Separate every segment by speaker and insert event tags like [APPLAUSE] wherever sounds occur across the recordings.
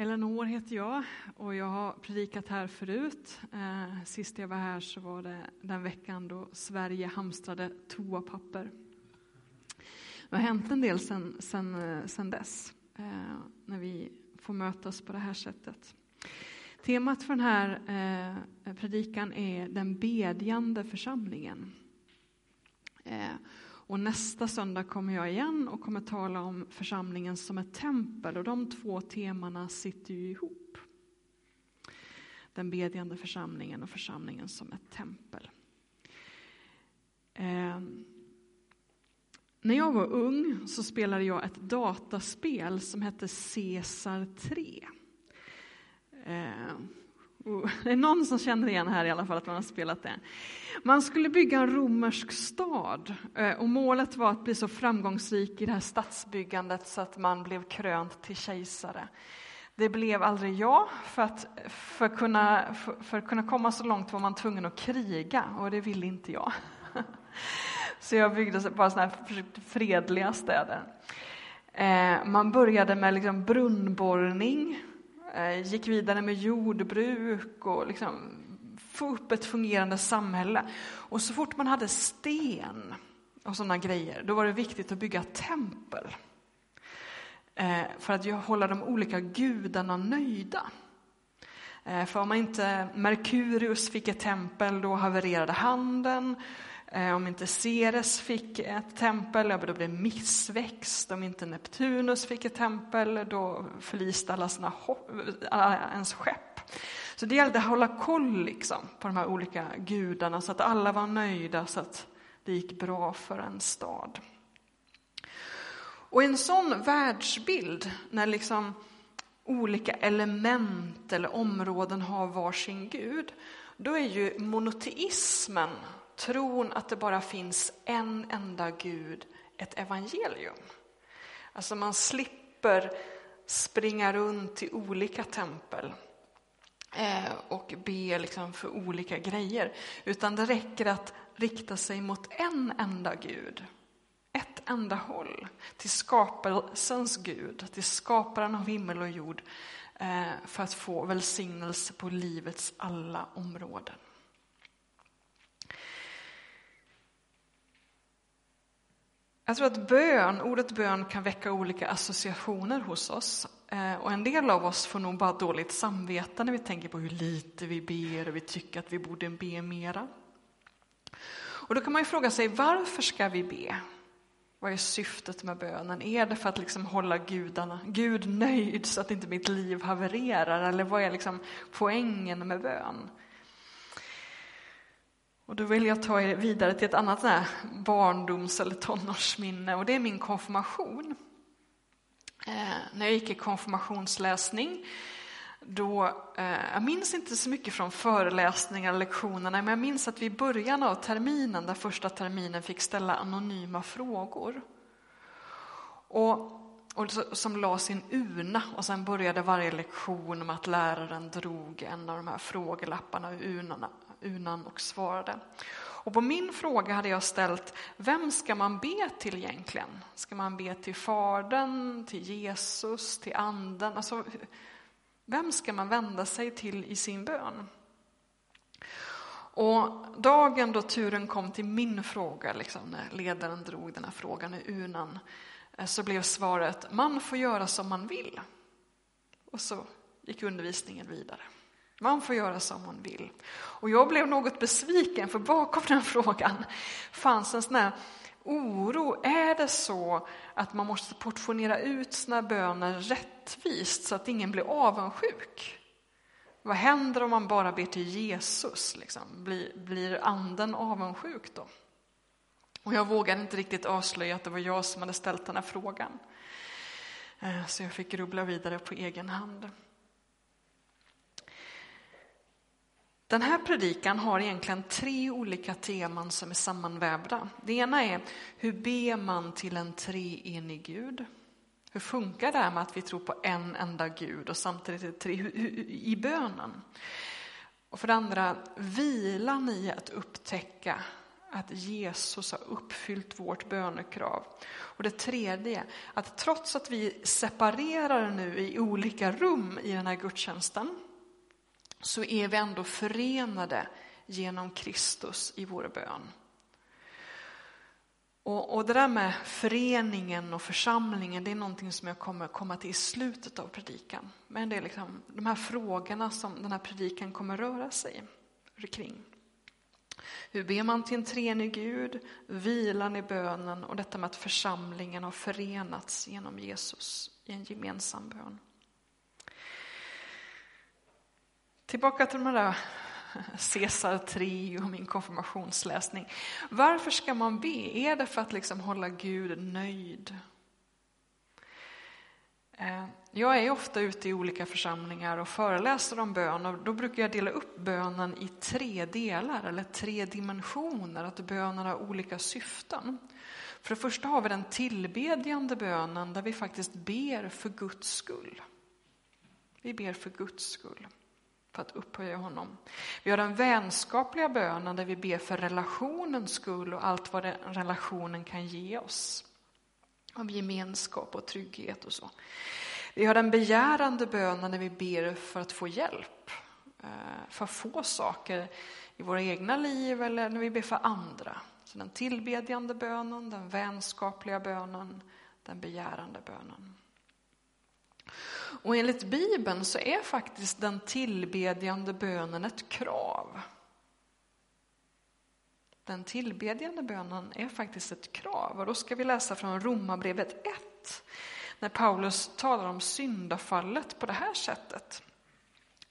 Speaker 1: Eleanor heter jag och jag har predikat här förut. Eh, sist jag var här så var det den veckan då Sverige hamstrade toapapper. Det har hänt en del sen, sen, eh, sen dess, eh, när vi får mötas på det här sättet. Temat för den här eh, predikan är den bedjande församlingen. Eh, och nästa söndag kommer jag igen och kommer tala om församlingen som ett tempel. Och de två temana sitter ju ihop. Den bedjande församlingen och församlingen som ett tempel. Eh, när jag var ung så spelade jag ett dataspel som hette Caesar 3. Eh, Oh, [LAUGHS] det är någon som känner igen här i alla fall att man har spelat det. Man skulle bygga en romersk stad eh, och målet var att bli så framgångsrik i det här stadsbyggandet så att man blev krönt till kejsare. Det blev aldrig jag, för att, för att, kunna, för, för att kunna komma så långt var man tvungen att kriga och det ville inte jag. [LAUGHS] Så jag byggde bara såna här fredliga städer. Eh, man började med liksom brunnborrning Eh, gick vidare med jordbruk och liksom få upp ett fungerande samhälle. Och så fort man hade sten och sådana grejer, då var det viktigt att bygga tempel. Eh, för att hålla de olika gudarna nöjda. Eh, för om inte Merkurius fick ett tempel, då havererade handeln. Eh, om inte Ceres fick ett tempel, då blev det missväxt. Om inte Neptunus fick ett tempel, då förliste alla sina alla ens skepp. Så det gällde att hålla koll liksom, på de här olika gudarna så att alla var nöjda, så att det gick bra för en stad. Och i en sån världsbild, när liksom olika element eller områden har varsin gud, då är ju monoteismen tron att det bara finns en enda Gud, ett evangelium. Alltså man slipper springa runt i olika tempel eh, och be liksom för olika grejer, utan det räcker att rikta sig mot en enda Gud, ett enda håll, till skapelsens Gud, till skaparen av himmel och jord, eh, för att få välsignelse på livets alla områden. Jag tror att bön, ordet bön kan väcka olika associationer hos oss. Eh, och en del av oss får nog bara dåligt samvete när vi tänker på hur lite vi ber och vi tycker att vi borde be mera. Och då kan man ju fråga sig, varför ska vi be? Vad är syftet med bönen? Är det för att liksom hålla gudarna, Gud nöjd så att inte mitt liv havererar? Eller vad är liksom poängen med bön? Och då vill jag ta er vidare till ett annat barndoms eller tonårsminne och det är min konfirmation. Eh, när jag gick i konfirmationsläsning, då, eh, jag minns inte så mycket från föreläsningar och lektionerna, men jag minns att vi i början av terminen, där första terminen, fick ställa anonyma frågor. Och, och som lades i en urna och sen började varje lektion med att läraren drog en av de här frågelapparna ur urnorna, urnan och svarade. Och på min fråga hade jag ställt, vem ska man be till egentligen? Ska man be till Fadern, till Jesus, till Anden? Alltså, vem ska man vända sig till i sin bön? Och dagen då turen kom till min fråga, liksom, när ledaren drog den här frågan i urnan, eh, så blev svaret, man får göra som man vill. Och så gick undervisningen vidare. Man får göra som man vill. Och jag blev något besviken, för bakom den [LAUGHS] frågan fanns en sån här oro. Är det så att man måste portionera ut sina böner rättvist så att ingen blir avundsjuk? Vad händer om man bara ber till Jesus? Liksom? Blir, blir anden avundsjuk då? Och jag vågade inte riktigt avslöja att det var jag som hade ställt den här frågan. Eh, så jag fick grubbla vidare på egen hand. Den här predikan har egentligen tre olika teman som är sammanvävda. Det ena är hur ber man till en treenig Gud? Hur funkar det här med att vi tror på en enda Gud och samtidigt är tre i bönen? Och för det andra, vilan i att upptäcka att Jesus har uppfyllt vårt bönekrav. Och det tredje, att trots att vi separerar nu i olika rum i den här gudstjänsten, så är vi ändå förenade genom Kristus i vår bön. Och, och det där med föreningen och församlingen, det är någonting som jag kommer komma till i slutet av predikan. Men det är liksom de här frågorna som den här predikan kommer röra sig kring. Hur ber man till en treenig Gud? Vilan i bönen och detta med att församlingen har förenats genom Jesus i en gemensam bön. Tillbaka till de där Caesar 3 och min konfirmationsläsning. Varför ska man be? Är det för att liksom hålla Gud nöjd? Eh, jag är ofta ute i olika församlingar och föreläser om bön och då brukar jag dela upp bönen i tre delar eller tre dimensioner, att bönen har olika syften. För det första har vi den tillbedjande bönen där vi faktiskt ber för Guds skull. Vi ber för Guds skull för att upphöja honom. Vi har den vänskapliga bönen där vi ber för relationens skull och allt vad den relationen kan ge oss. Av gemenskap och trygghet och så. Vi har den begärande bönen där vi ber för att få hjälp. Eh, för att få saker i våra egna liv eller när vi ber för andra. Så den tillbedjande bönen, den vänskapliga bönen, den begärande bönen. Och enligt Bibeln så är faktiskt den tillbedjande bönen ett krav. Den tillbedjande bönen är faktiskt ett krav och då ska vi läsa från Romarbrevet 1 när Paulus talar om syndafallet på det här sättet.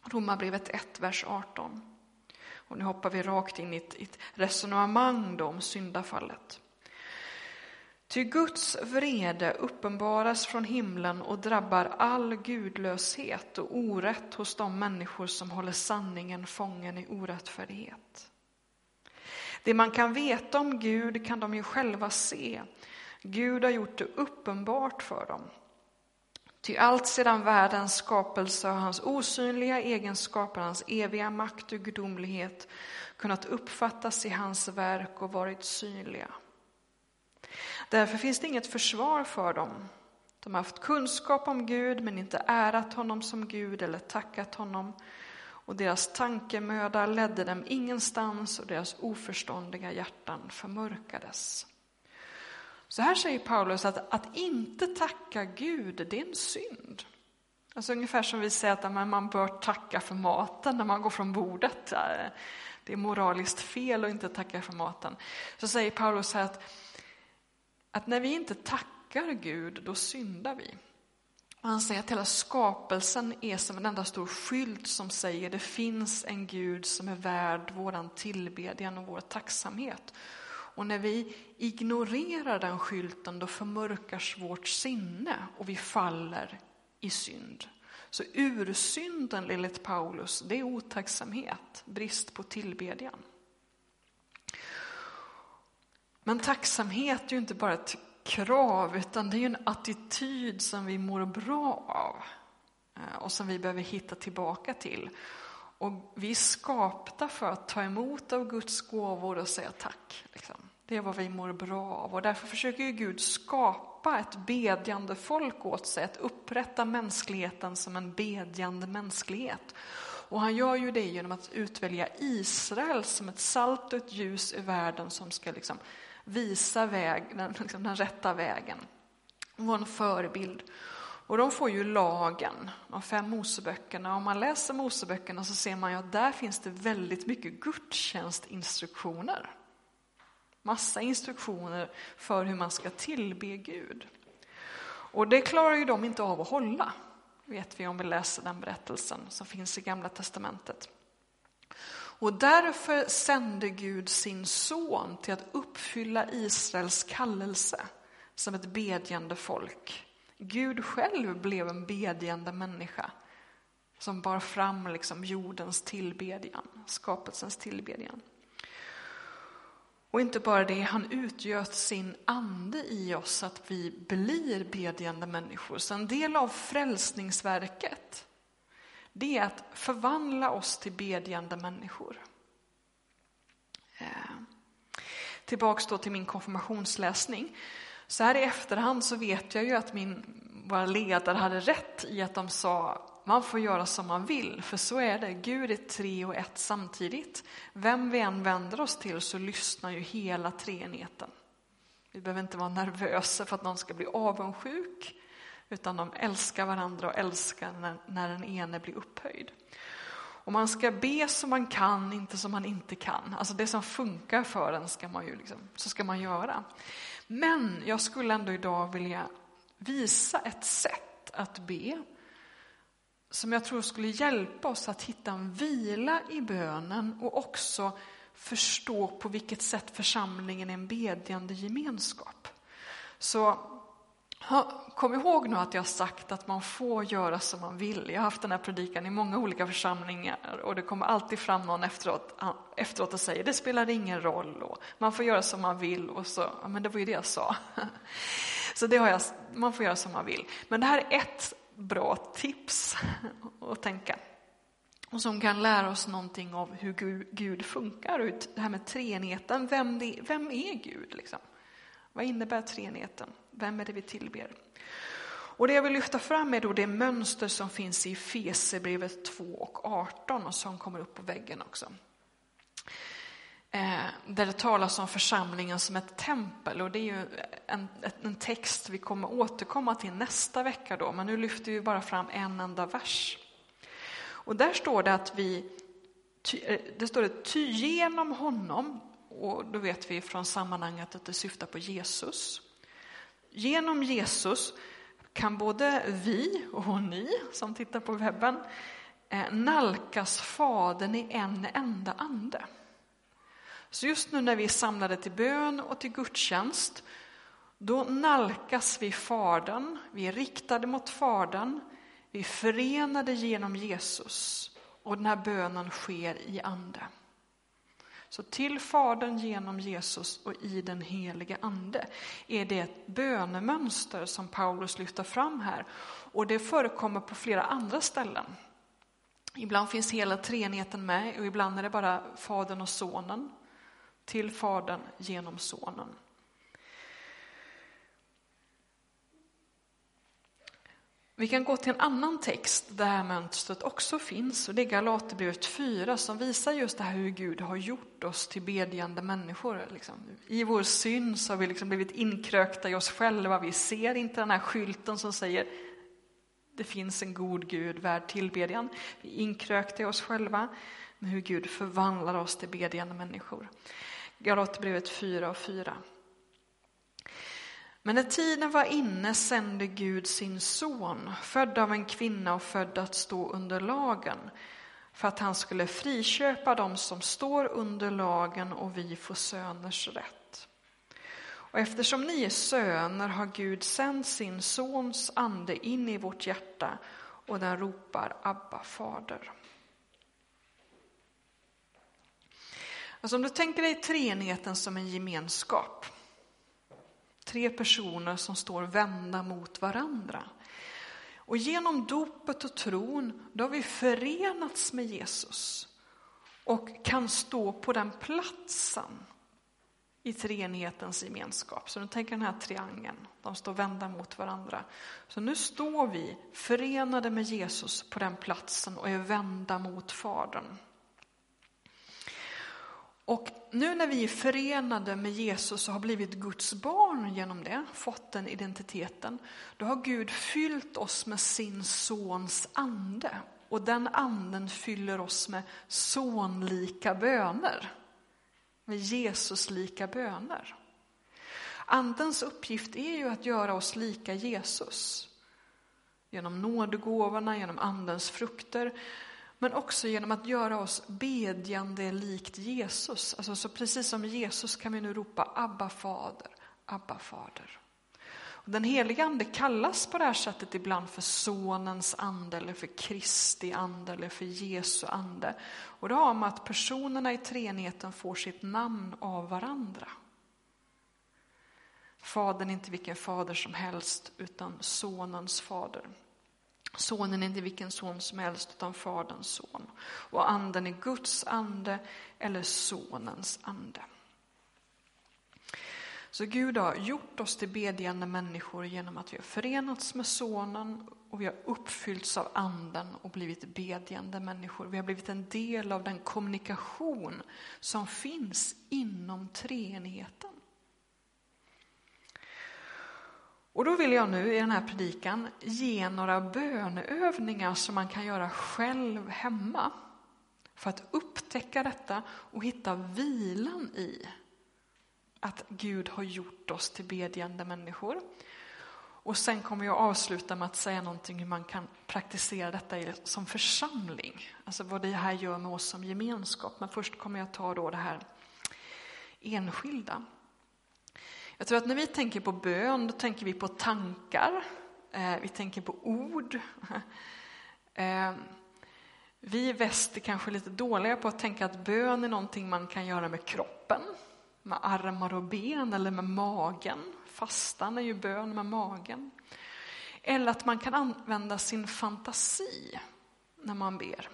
Speaker 1: Romarbrevet 1, vers 18. Och nu hoppar vi rakt in i ett, ett resonemang om syndafallet. Ty Guds vrede uppenbaras från himlen och drabbar all gudlöshet och orätt hos de människor som håller sanningen fången i orättfärdighet. Det man kan veta om Gud kan de ju själva se. Gud har gjort det uppenbart för dem. Ty allt sedan världens skapelse har hans osynliga egenskaper, hans eviga makt och gudomlighet kunnat uppfattas i hans verk och varit synliga. Därför finns det inget försvar för dem. De har haft kunskap om Gud men inte ärat honom som Gud eller tackat honom. Och deras tankemöda ledde dem ingenstans och deras oförståndiga hjärtan förmörkades. Så här säger Paulus att att inte tacka Gud, det är en synd. Alltså ungefär som vi säger att man bör tacka för maten när man går från bordet. Det är moraliskt fel att inte tacka för maten. Så säger Paulus här att att när vi inte tackar Gud, då syndar vi. Och han säger att hela skapelsen är som en enda stor skylt som säger det finns en Gud som är värd våran tillbedjan och vår tacksamhet. Och när vi ignorerar den skylten då förmörkas vårt sinne och vi faller i synd. Så ursynden enligt Paulus, det är otacksamhet, brist på tillbedjan. Men tacksamhet är ju inte bara ett krav, utan det är en attityd som vi mår bra av eh, och som vi behöver hitta tillbaka till. Och vi är skapta för att ta emot av Guds gåvor och säga tack. Liksom. Det är vad vi mår bra av och därför försöker ju Gud skapa ett bedjande folk åt sig, att upprätta mänskligheten som en bedjande mänsklighet. Och han gör ju det genom att utvälja Israel som ett salt och ett ljus i världen som ska liksom visa väg, den, liksom den rätta vägen. Var en förebild. Och de får ju lagen, de fem Moseböckerna. Om man läser Moseböckerna så ser man ju att där finns det väldigt mycket gudstjänstinstruktioner. Massa instruktioner för hur man ska tillbe Gud. Och det klarar ju de inte av att hålla, vet vi om vi läser den berättelsen som finns i Gamla Testamentet. Och därför sände Gud sin son till att uppfylla Israels kallelse som ett bedjande folk. Gud själv blev en bedjande människa som bar fram liksom jordens tillbedjan, skapelsens tillbedjan. Och inte bara det, han utgöt sin ande i oss att vi blir bedjande människor. Så en del av frälsningsverket det är att förvandla oss till bedjande människor. Eh, Tillbaks då till min konfirmationsläsning. Så här i efterhand så vet jag ju att min, våra ledare hade rätt i att de sa man får göra som man vill, för så är det. Gud är tre och ett samtidigt. Vem vi än vänder oss till så lyssnar ju hela treenigheten. Vi behöver inte vara nervösa för att någon ska bli avundsjuk, utan de älskar varandra och älskar när, när den ene blir upphöjd. Och man ska be som man kan, inte som man inte kan. Alltså det som funkar för en ska man ju liksom, så ska man göra. Men jag skulle ändå idag vilja visa ett sätt att be som jag tror skulle hjälpa oss att hitta en vila i bönen och också förstå på vilket sätt församlingen är en bedjande gemenskap. Så kom ihåg nu att jag har sagt att man får göra som man vill. Jag har haft den här predikan i många olika församlingar och det kommer alltid fram någon efteråt, efteråt och säger det spelar ingen roll och man får göra som man vill och så, ja men det var ju det jag sa. [LAUGHS] Så det har jag, man får göra som man vill. Men det här är ett bra tips [LAUGHS] att tänka. Och som kan lära oss någonting av hur Gud funkar. Det här med treenigheten, vem, det, vem är Gud? Liksom? Vad innebär treenigheten? Vem är det vi tillber? Och det jag vill lyfta fram är då det mönster som finns i Fesebrevet 2 och 18 och som kommer upp på väggen också. Eh, där det talas om församlingen som ett tempel och det är ju en, en text vi kommer återkomma till nästa vecka då, men nu lyfter vi bara fram en enda vers. Och där står det att vi, eh, det står det, ty genom honom, och då vet vi från sammanhanget att det syftar på Jesus. Genom Jesus kan både vi och ni som tittar på webben eh, nalkas Fadern i en enda ande. Så just nu när vi är samlade till bön och till gudstjänst, då nalkas vi Fadern, vi är riktade mot Fadern, vi är förenade genom Jesus och den här bönen sker i ande. Så till Fadern genom Jesus och i den helige Ande är det ett bönemönster som Paulus lyfter fram här. Och det förekommer på flera andra ställen. Ibland finns hela treenigheten med och ibland är det bara Fadern och Sonen till Fadern genom Sonen. Vi kan gå till en annan text där det här mönstret också finns och det är Galaterbrevet 4 som visar just det här hur Gud har gjort oss till bedjande människor. Liksom. I vår synd så har vi liksom blivit inkrökta i oss själva. Vi ser inte den här skylten som säger det finns en god Gud värd tillbedjan. Vi är inkrökta i oss själva, men hur Gud förvandlar oss till bedjande människor. Galaterbrevet 4 och 4. Men när tiden var inne sände Gud sin son, född av en kvinna och född att stå under lagen, för att han skulle friköpa dem som står under lagen och vi får söners rätt. Och eftersom ni är söner har Gud sänt sin sons ande in i vårt hjärta och den ropar Abba, fader. Alltså om du tänker dig treenigheten som en gemenskap. Tre personer som står vända mot varandra. Och genom dopet och tron, då har vi förenats med Jesus och kan stå på den platsen i treenighetens gemenskap. Så du tänker den här triangeln, de står vända mot varandra. Så nu står vi förenade med Jesus på den platsen och är vända mot Fadern. Och nu när vi är förenade med Jesus och har blivit Guds barn genom det, fått den identiteten, då har Gud fyllt oss med sin sons ande. Och den anden fyller oss med sonlika böner. Med Jesuslika böner. Andens uppgift är ju att göra oss lika Jesus. Genom nådegåvorna, genom andens frukter, men också genom att göra oss bedjande likt Jesus. Alltså, så precis som Jesus kan vi nu ropa Abba fader, Abba fader. Och den heliga ande kallas på det här sättet ibland för sonens ande eller för Kristi ande eller för Jesu ande. Och det har med att personerna i treenigheten får sitt namn av varandra. Fadern är inte vilken fader som helst utan sonens fader. Sonen är inte vilken son som helst, utan Faderns son. Och anden är Guds ande eller Sonens ande. Så Gud har gjort oss till bedjande människor genom att vi har förenats med Sonen och vi har uppfyllts av Anden och blivit bedjande människor. Vi har blivit en del av den kommunikation som finns inom treenigheten. Och då vill jag nu i den här predikan ge några böneövningar som man kan göra själv hemma för att upptäcka detta och hitta vilan i att Gud har gjort oss till bedjande människor. Och sen kommer jag avsluta med att säga någonting hur man kan praktisera detta som församling. Alltså vad det här gör med oss som gemenskap. Men först kommer jag ta då det här enskilda. Jag tror att när vi tänker på bön, då tänker vi på tankar. Eh, vi tänker på ord. [LAUGHS] Eh, vi i väst är kanske lite dåliga på att tänka att bön är någonting man kan göra med kroppen med armar och ben eller med magen. Fastan är ju bön med magen. Eller att man kan använda sin fantasi när man ber.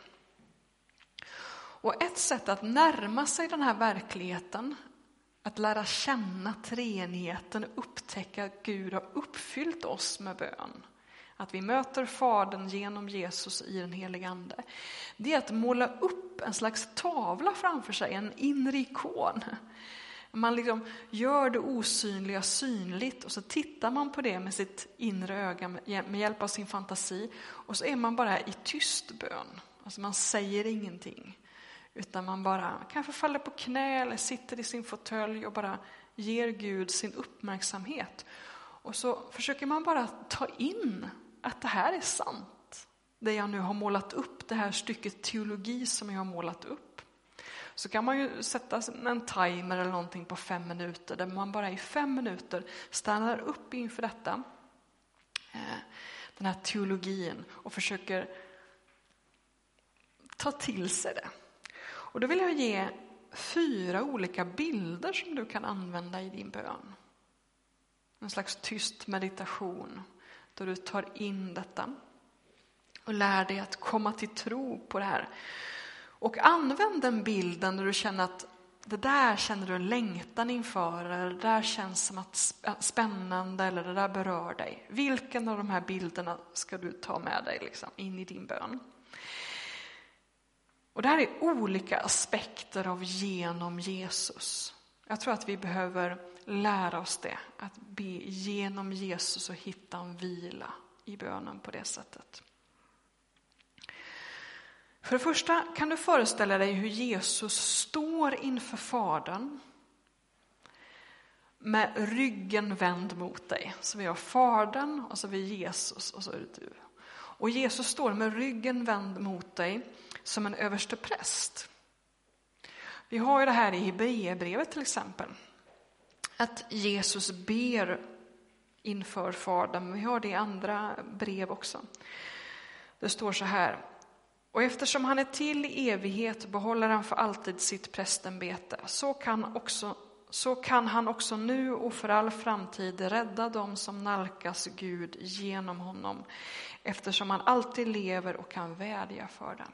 Speaker 1: Och ett sätt att närma sig den här verkligheten, att lära känna treenigheten, upptäcka att Gud har uppfyllt oss med bön. Att vi möter Fadern genom Jesus i den helige Ande. Det är att måla upp en slags tavla framför sig, en inre ikon man liksom gör det osynliga synligt och så tittar man på det med sitt inre öga med hjälp av sin fantasi och så är man bara i tyst bön. Alltså man säger ingenting. Utan man bara kanske faller på knä eller sitter i sin fåtölj och bara ger Gud sin uppmärksamhet. Och så försöker man bara ta in att det här är sant. Det jag nu har målat upp, det här stycket teologi som jag har målat upp. Så kan man ju sätta en timer eller någonting på fem minuter där man bara i fem minuter stannar upp inför detta, eh, den här teologin och försöker ta till sig det. Och då vill jag ge fyra olika bilder som du kan använda i din bön. En slags tyst meditation då du tar in detta och lär dig att komma till tro på det här. Och använd den bilden när du känner att det där känner du en längtan inför, eller det där känns som att spännande, eller det där berör dig. Vilken av de här bilderna ska du ta med dig liksom, in i din bön? Och det här är olika aspekter av genom Jesus. Jag tror att vi behöver lära oss det, att be genom Jesus och hitta en vila i bönen på det sättet. För det första kan du föreställa dig hur Jesus står inför Fadern med ryggen vänd mot dig. Så vi har Fadern och så har vi Jesus och så är det du. Och Jesus står med ryggen vänd mot dig som en överste präst. Vi har ju det här i Hebreerbrevet till exempel. Att Jesus ber inför Fadern, vi har det i andra brev också. Det står så här, och eftersom han är till i evighet behåller han för alltid sitt prästämbete. Så kan, också, så kan han också nu och för all framtid rädda dem som nalkas Gud genom honom, eftersom han alltid lever och kan vädja för dem.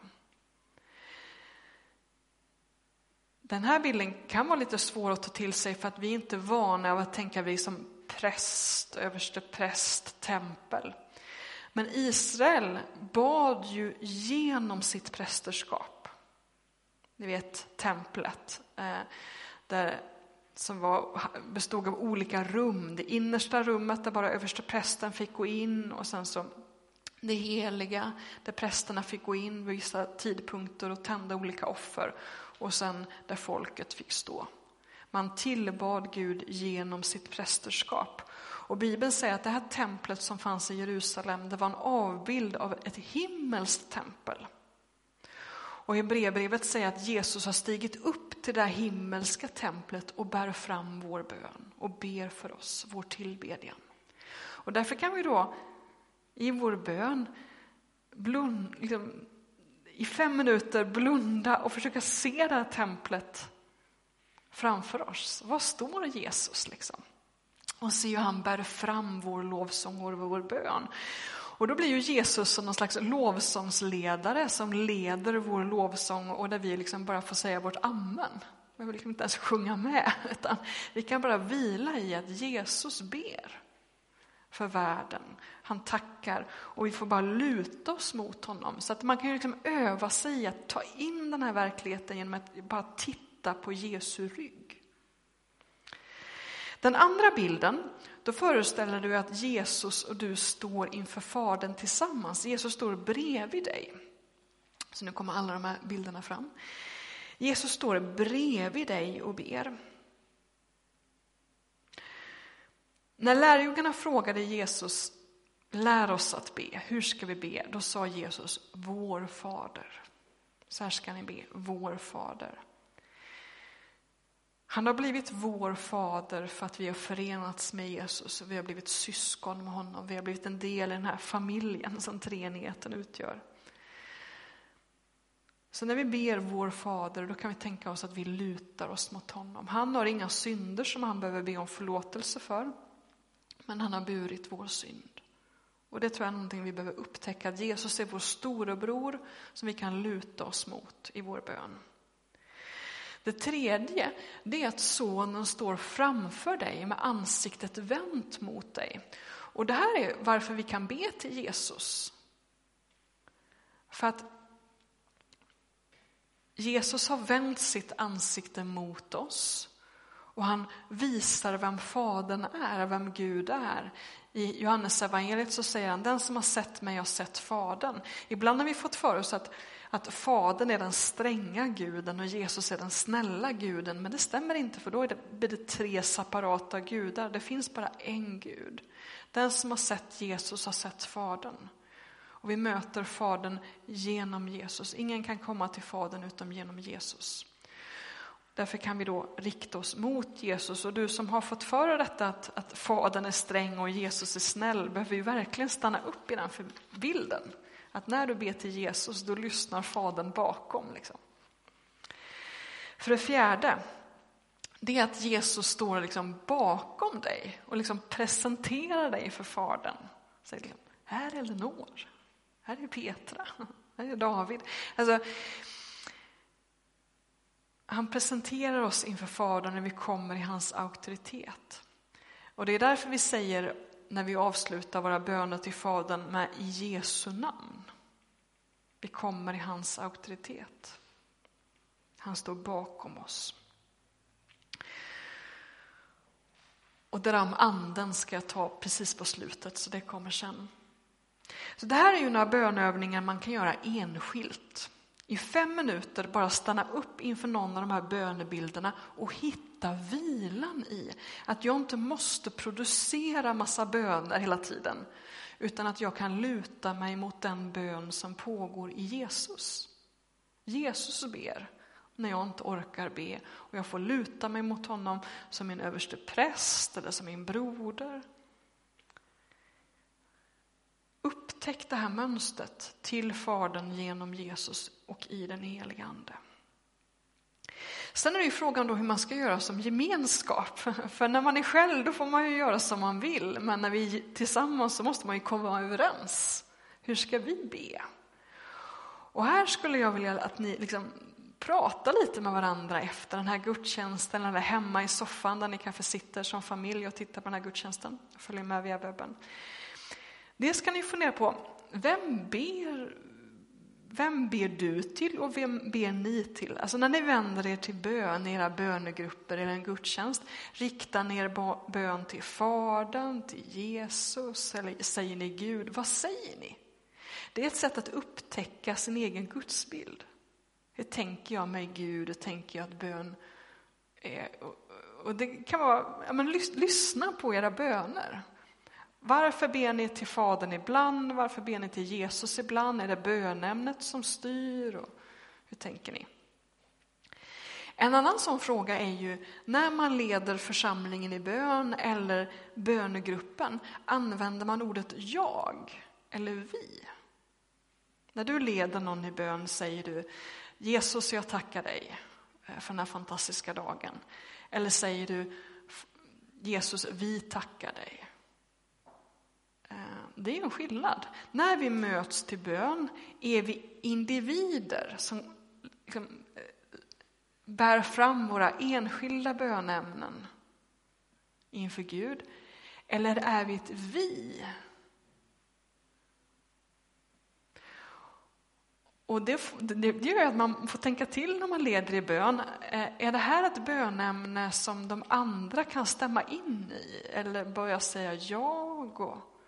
Speaker 1: Den här bilden kan vara lite svår att ta till sig för att vi inte är vana att tänka vi som präst, överste präst, tempel. Men Israel bad ju genom sitt prästerskap. Ni vet templet, eh, där, som var, bestod av olika rum. Det innersta rummet där bara överste prästen fick gå in och sen så det heliga där prästerna fick gå in vid vissa tidpunkter och tända olika offer och sen där folket fick stå. Man tillbad Gud genom sitt prästerskap. Och Bibeln säger att det här templet som fanns i Jerusalem, det var en avbild av ett himmelskt tempel. Och Hebreerbrevet säger att Jesus har stigit upp till det här himmelska templet och bär fram vår bön och ber för oss, vår tillbedjan. Och därför kan vi då i vår bön blund, liksom, i fem minuter blunda och försöka se det här templet framför oss. Var står Jesus liksom? Och se hur han bär fram vår lovsång och vår bön. Och då blir ju Jesus som någon slags lovsångsledare som leder vår lovsång och där vi liksom bara får säga vårt amen. behöver liksom inte ens sjunga med, utan vi kan bara vila i att Jesus ber för världen. Han tackar och vi får bara luta oss mot honom. Så att man kan ju liksom öva sig i att ta in den här verkligheten genom att bara titta på Jesu rygg. Den andra bilden, då föreställer du att Jesus och du står inför Fadern tillsammans. Jesus står bredvid dig. Så nu kommer alla de här bilderna fram. Jesus står bredvid dig och ber. När lärjungarna frågade Jesus, lär oss att be, hur ska vi be? Då sa Jesus, vår fader. Så här ska ni be, vår fader. Han har blivit vår fader för att vi har förenats med Jesus och vi har blivit syskon med honom. Vi har blivit en del i den här familjen som treenigheten utgör. Så när vi ber vår fader, då kan vi tänka oss att vi lutar oss mot honom. Han har inga synder som han behöver be om förlåtelse för, men han har burit vår synd. Och det tror jag är någonting vi behöver upptäcka, att Jesus är vår storebror som vi kan luta oss mot i vår bön. Det tredje, det är att sonen står framför dig med ansiktet vänt mot dig. Och det här är varför vi kan be till Jesus. För att Jesus har vänt sitt ansikte mot oss och han visar vem Fadern är, vem Gud är. I Johannes evangeliet så säger han, den som har sett mig har sett Fadern. Ibland har vi fått för oss att, att Fadern är den stränga guden och Jesus är den snälla guden, men det stämmer inte för då är det, blir det tre separata gudar. Det finns bara en Gud. Den som har sett Jesus har sett Fadern. Och vi möter Fadern genom Jesus. Ingen kan komma till Fadern utom genom Jesus. Därför kan vi då rikta oss mot Jesus. Och du som har fått för detta att, att Fadern är sträng och Jesus är snäll, behöver ju verkligen stanna upp i den för bilden. Att när du ber till Jesus, då lyssnar Fadern bakom. Liksom. För det fjärde, det är att Jesus står liksom bakom dig och liksom presenterar dig för Fadern. Säger liksom, här är Elinor, här är Petra, här är David. Alltså, han presenterar oss inför Fadern när vi kommer i hans auktoritet. Och det är därför vi säger när vi avslutar våra böner till Fadern med i Jesu namn. Vi kommer i hans auktoritet. Han står bakom oss. Och det där om anden ska jag ta precis på slutet, så det kommer sen. Så det här är ju några bönövningar man kan göra enskilt. I fem minuter bara stanna upp inför någon av de här bönebilderna och hitta vilan i att jag inte måste producera massa böner hela tiden, utan att jag kan luta mig mot den bön som pågår i Jesus. Jesus ber när jag inte orkar be och jag får luta mig mot honom som min överste präst eller som min broder Upptäck det här mönstret till Fadern genom Jesus och i den helige Ande. Sen är det ju frågan då hur man ska göra som gemenskap. [LAUGHS] För när man är själv då får man ju göra som man vill, men när vi är tillsammans så måste man ju komma överens. Hur ska vi be? Och här skulle jag vilja att ni liksom pratar lite med varandra efter den här gudstjänsten eller hemma i soffan där ni kanske sitter som familj och tittar på den här gudstjänsten. Följer med via webben. Det ska ni fundera på. Vem ber, vem ber du till och vem ber ni till? Alltså när ni vänder er till bön i era bönegrupper eller en gudstjänst, riktar ni er bön till Fadern, till Jesus eller säger ni Gud? Vad säger ni? Det är ett sätt att upptäcka sin egen gudsbild. Hur tänker jag mig Gud? Hur tänker jag att bön är? Och det kan vara, ja, men lyssna på era böner. Varför ber ni till Fadern ibland? Varför ber ni till Jesus ibland? Är det bönämnet som styr? Och hur tänker ni? En annan sån fråga är ju när man leder församlingen i bön eller bönegruppen, använder man ordet jag eller vi? När du leder någon i bön säger du Jesus, jag tackar dig eh, för den här fantastiska dagen. Eller säger du Jesus, vi tackar dig. Det är en skillnad. När vi möts till bön är vi individer som liksom, eh, bär fram våra enskilda bönämnen inför Gud? Eller är vi ett vi? Och det, det, gör att man får tänka till när man leder i bön. Eh, är det här ett bönämne som de andra kan stämma in i? Eller börja säga jag? Och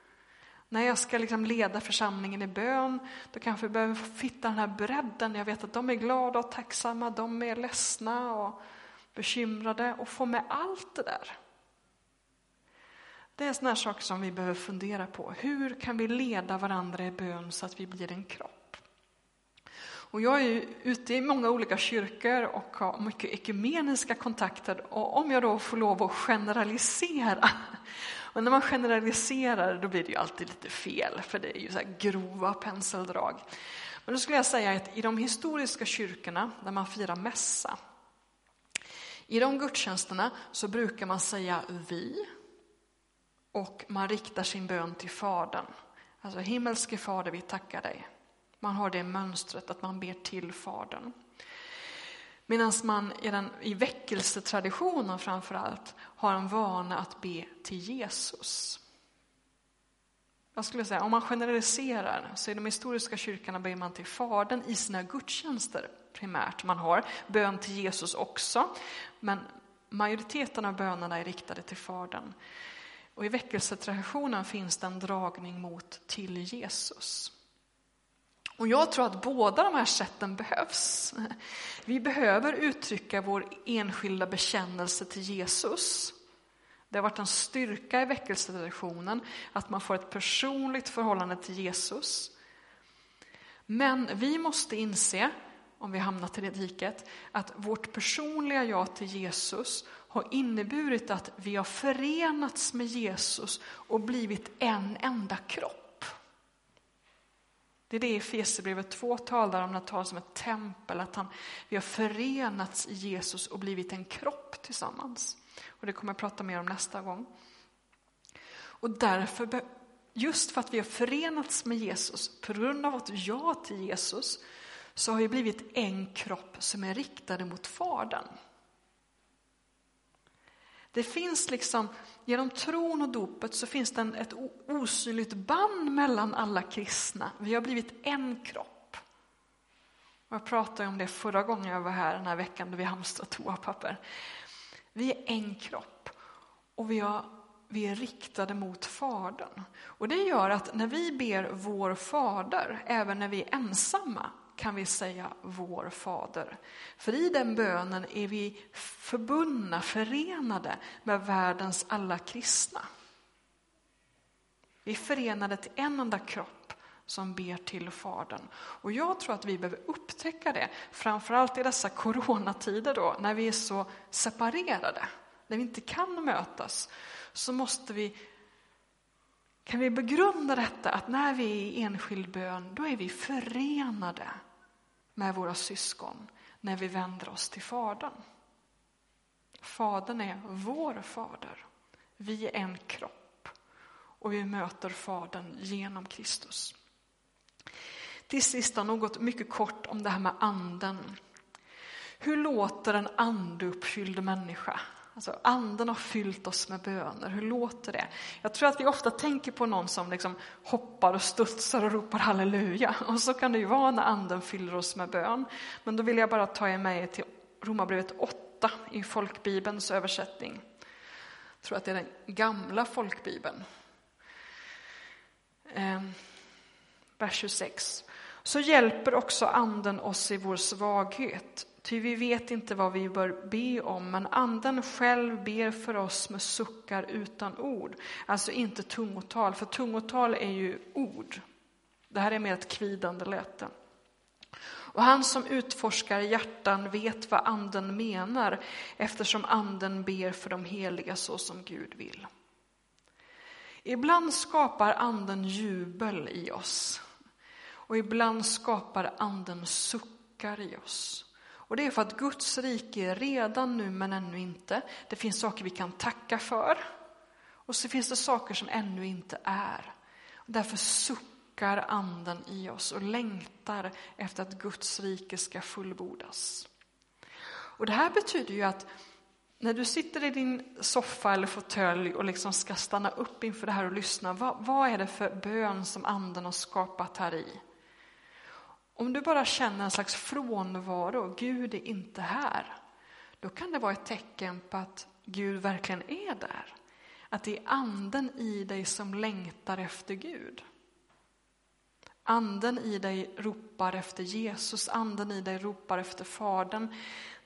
Speaker 1: när jag ska liksom leda församlingen i bön, då kanske vi behöver hitta den här bredden. Jag vet att de är glada och tacksamma, de är ledsna och bekymrade och få med allt det där. Det är sådana saker som vi behöver fundera på. Hur kan vi leda varandra i bön så att vi blir en kropp? Och jag är ju ute i många olika kyrkor och har mycket ekumeniska kontakter. Och om jag då får lov att generalisera, [LAUGHS] och när man generaliserar då blir det ju alltid lite fel, för det är ju så grova penseldrag. Men då skulle jag säga att i de historiska kyrkorna där man firar mässa, i de gudstjänsterna så brukar man säga vi, och man riktar sin bön till Fadern. Alltså himmelske Fader, vi tackar dig. Man har det mönstret att man ber till Fadern. Medan man i, den, i väckelsetraditionen framför allt har en vana att be till Jesus. Jag skulle säga, om man generaliserar så i de historiska kyrkorna ber man till Fadern i sina gudstjänster primärt. Man har bön till Jesus också, men majoriteten av bönerna är riktade till Fadern. Och i väckelsetraditionen finns det en dragning mot till Jesus. Och jag tror att båda de här sätten behövs. Vi behöver uttrycka vår enskilda bekännelse till Jesus. Det har varit en styrka i väckelsetraditionen att man får ett personligt förhållande till Jesus. Men vi måste inse, om vi hamnat i det diket, att vårt personliga ja till Jesus har inneburit att vi har förenats med Jesus och blivit en enda kropp. Det är det Efesierbrevet 2 talar om, när det talas om ett tempel, att han, vi har förenats i Jesus och blivit en kropp tillsammans. Och Det kommer jag prata mer om nästa gång. Och därför, just för att vi har förenats med Jesus, på grund av vårt ja till Jesus, så har vi blivit en kropp som är riktade mot Fadern. Det finns liksom, genom tron och dopet så finns det ett osynligt band mellan alla kristna. Vi har blivit en kropp. jag pratade om det förra gången jag var här den här veckan då vi hamstrade toapapper. Vi är en kropp och vi, har, vi är riktade mot Fadern. Och det gör att när vi ber vår Fader, även när vi är ensamma, kan vi säga vår Fader. För i den bönen är vi förbundna, förenade med världens alla kristna. Vi är förenade till en enda kropp som ber till Fadern. Och jag tror att vi behöver upptäcka det, framförallt i dessa coronatider då, när vi är så separerade, när vi inte kan mötas, så måste vi kan vi begrunda detta att när vi är i enskild bön, då är vi förenade med våra syskon när vi vänder oss till Fadern. Fadern är vår fader. Vi är en kropp och vi möter Fadern genom Kristus. Till sist något mycket kort om det här med anden. Hur låter en andeuppfylld människa? Alltså, anden har fyllt oss med böner. Hur låter det? Jag tror att vi ofta tänker på någon som liksom hoppar och studsar och ropar halleluja. Och så kan det ju vara när anden fyller oss med bön. Men då vill jag bara ta er med till Romarbrevet 8 i folkbibelns översättning. Jag tror att det är den gamla folkbibeln. Eh, vers 26. Så hjälper också anden oss i vår svaghet. Ty vi vet inte vad vi bör be om, men Anden själv ber för oss med suckar utan ord. Alltså inte tungotal, för tungotal är ju ord. Det här är mer ett kvidande läte. Och han som utforskar hjärtan vet vad Anden menar, eftersom Anden ber för de heliga så som Gud vill. Ibland skapar Anden jubel i oss, och ibland skapar Anden suckar i oss. Och det är för att Guds rike är redan nu men ännu inte. Det finns saker vi kan tacka för. Och så finns det saker som ännu inte är. Och därför suckar anden i oss och längtar efter att Guds rike ska fullbordas. Och det här betyder ju att när du sitter i din soffa eller fåtölj och liksom ska stanna upp inför det här och lyssna, vad, vad är det för bön som anden har skapat här i? Om du bara känner en slags frånvaro, Gud är inte här, då kan det vara ett tecken på att Gud verkligen är där. Att det är anden i dig som längtar efter Gud. Anden i dig ropar efter Jesus, anden i dig ropar efter Fadern.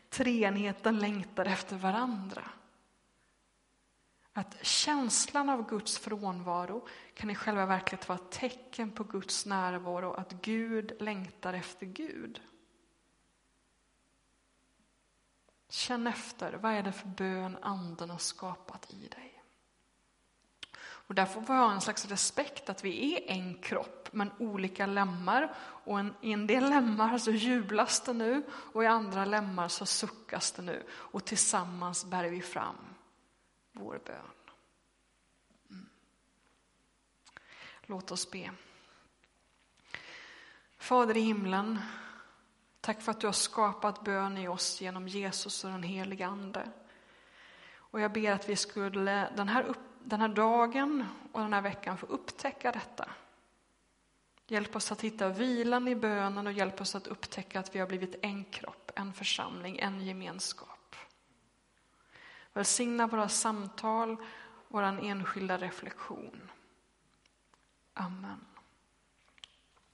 Speaker 1: Treenigheten längtar efter varandra. Att känslan av Guds frånvaro kan i själva verket vara ett tecken på Guds närvaro, att Gud längtar efter Gud. Känn efter, vad är det för bön anden har skapat i dig? Och där får vi ha en slags respekt att vi är en kropp men olika lemmar. Och en, i en del lemmar så jublas det nu och i andra lemmar så suckas det nu. Och tillsammans bär vi fram vår bön. Mm. Låt oss be. Fader i himlen, tack för att du har skapat bön i oss genom Jesus och den helige Ande. Och jag ber att vi skulle den här, upp, den här dagen och den här veckan få upptäcka detta. Hjälp oss att hitta vilan i bönen och hjälp oss att upptäcka att vi har blivit en kropp, en församling, en gemenskap. Välsigna våra samtal, vår enskilda reflektion. Amen.